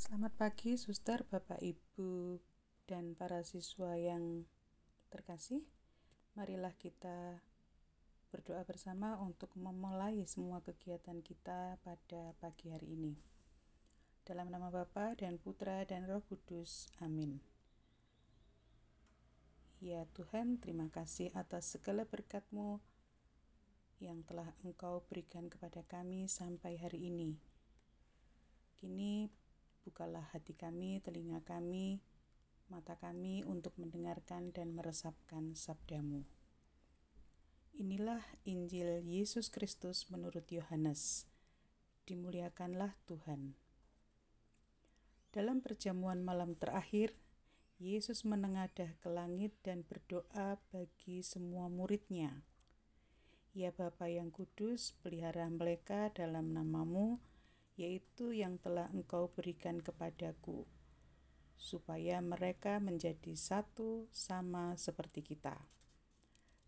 Selamat pagi, suster, bapak, ibu, dan para siswa yang terkasih. Marilah kita berdoa bersama untuk memulai semua kegiatan kita pada pagi hari ini. Dalam nama Bapa dan Putra dan Roh Kudus. Amin. Ya Tuhan, terima kasih atas segala berkat-Mu yang telah Engkau berikan kepada kami sampai hari ini. Kini bukalah hati kami, telinga kami, mata kami untuk mendengarkan dan meresapkan sabdamu. Inilah Injil Yesus Kristus menurut Yohanes. Dimuliakanlah Tuhan. Dalam perjamuan malam terakhir, Yesus menengadah ke langit dan berdoa bagi semua muridnya. Ya Bapa yang kudus, pelihara mereka dalam namamu, yaitu yang telah Engkau berikan kepadaku, supaya mereka menjadi satu sama seperti kita.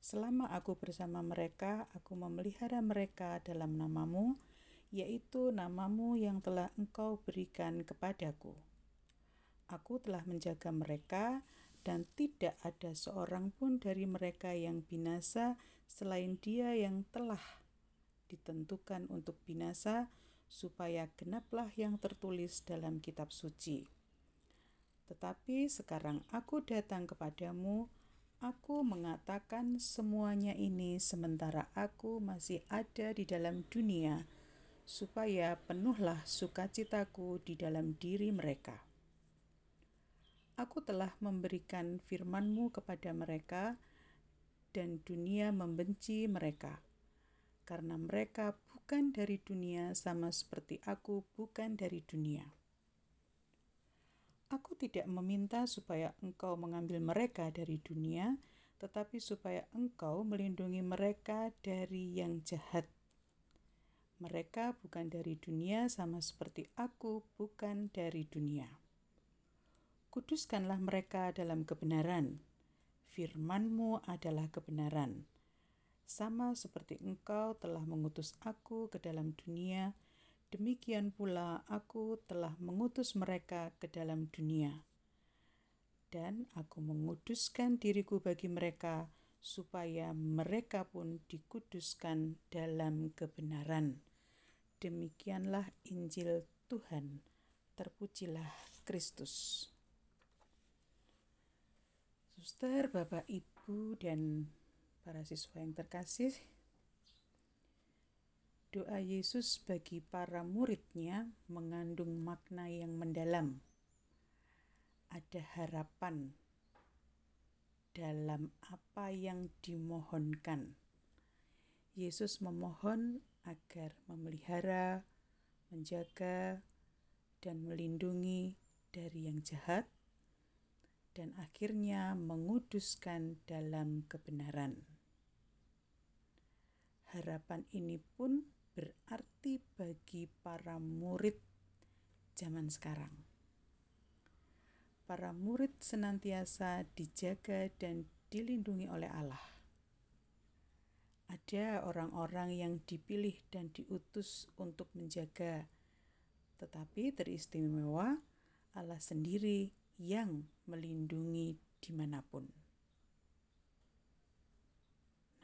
Selama aku bersama mereka, aku memelihara mereka dalam namamu, yaitu namamu yang telah engkau berikan kepadaku. Aku telah menjaga mereka, dan tidak ada seorang pun dari mereka yang binasa selain dia yang telah ditentukan untuk binasa, supaya genaplah yang tertulis dalam kitab suci. Tetapi sekarang aku datang kepadamu, aku mengatakan semuanya ini sementara aku masih ada di dalam dunia, supaya penuhlah sukacitaku di dalam diri mereka. Aku telah memberikan firman-Mu kepada mereka, dan dunia membenci mereka karena mereka bukan dari dunia, sama seperti aku bukan dari dunia. Aku tidak meminta supaya engkau mengambil mereka dari dunia, tetapi supaya engkau melindungi mereka dari yang jahat. Mereka bukan dari dunia, sama seperti aku bukan dari dunia. Kuduskanlah mereka dalam kebenaran. Firman-Mu adalah kebenaran sama seperti Engkau telah mengutus aku ke dalam dunia, demikian pula aku telah mengutus mereka ke dalam dunia. Dan aku menguduskan diriku bagi mereka, supaya mereka pun dikuduskan dalam kebenaran. Demikianlah Injil Tuhan. Terpujilah Kristus. Suster, Bapak, Ibu, dan para siswa yang terkasih, doa Yesus bagi para muridnya mengandung makna yang mendalam. Ada harapan dalam apa yang dimohonkan. Yesus memohon agar memelihara, menjaga, dan melindungi dari yang jahat, dan akhirnya menguduskan dalam kebenaran. Harapan ini pun berarti bagi para murid zaman sekarang. Para murid senantiasa dijaga dan dilindungi oleh Allah. Ada orang-orang yang dipilih dan diutus untuk menjaga, tetapi teristimewa Allah sendiri yang melindungi di mana pun.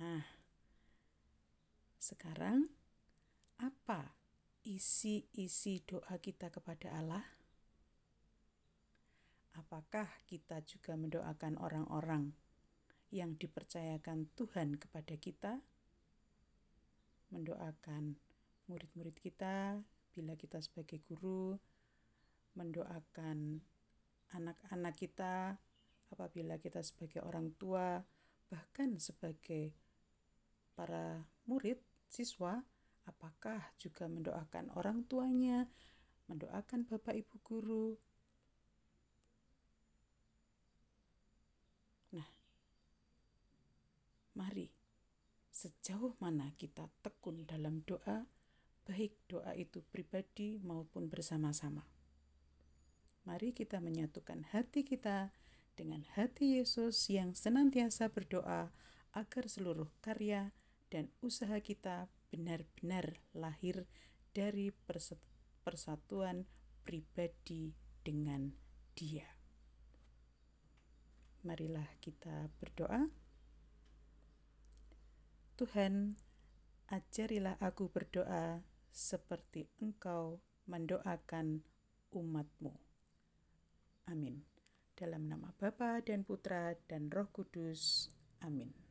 Nah, sekarang apa isi-isi doa kita kepada Allah? Apakah kita juga mendoakan orang-orang yang dipercayakan Tuhan kepada kita? Mendoakan murid-murid kita bila kita sebagai guru, mendoakan anak-anak kita, apabila kita sebagai orang tua, bahkan sebagai para murid, siswa, apakah juga mendoakan orang tuanya, mendoakan bapak ibu guru. Nah, mari sejauh mana kita tekun dalam doa, baik doa itu pribadi maupun bersama-sama. Mari kita menyatukan hati kita dengan hati Yesus yang senantiasa berdoa agar seluruh karya dan usaha kita benar-benar lahir dari persatuan pribadi dengan Dia. Marilah kita berdoa. Tuhan, ajarilah aku berdoa seperti Engkau mendoakan umatmu. Amin. Dalam nama Bapa dan Putra dan Roh Kudus. Amin.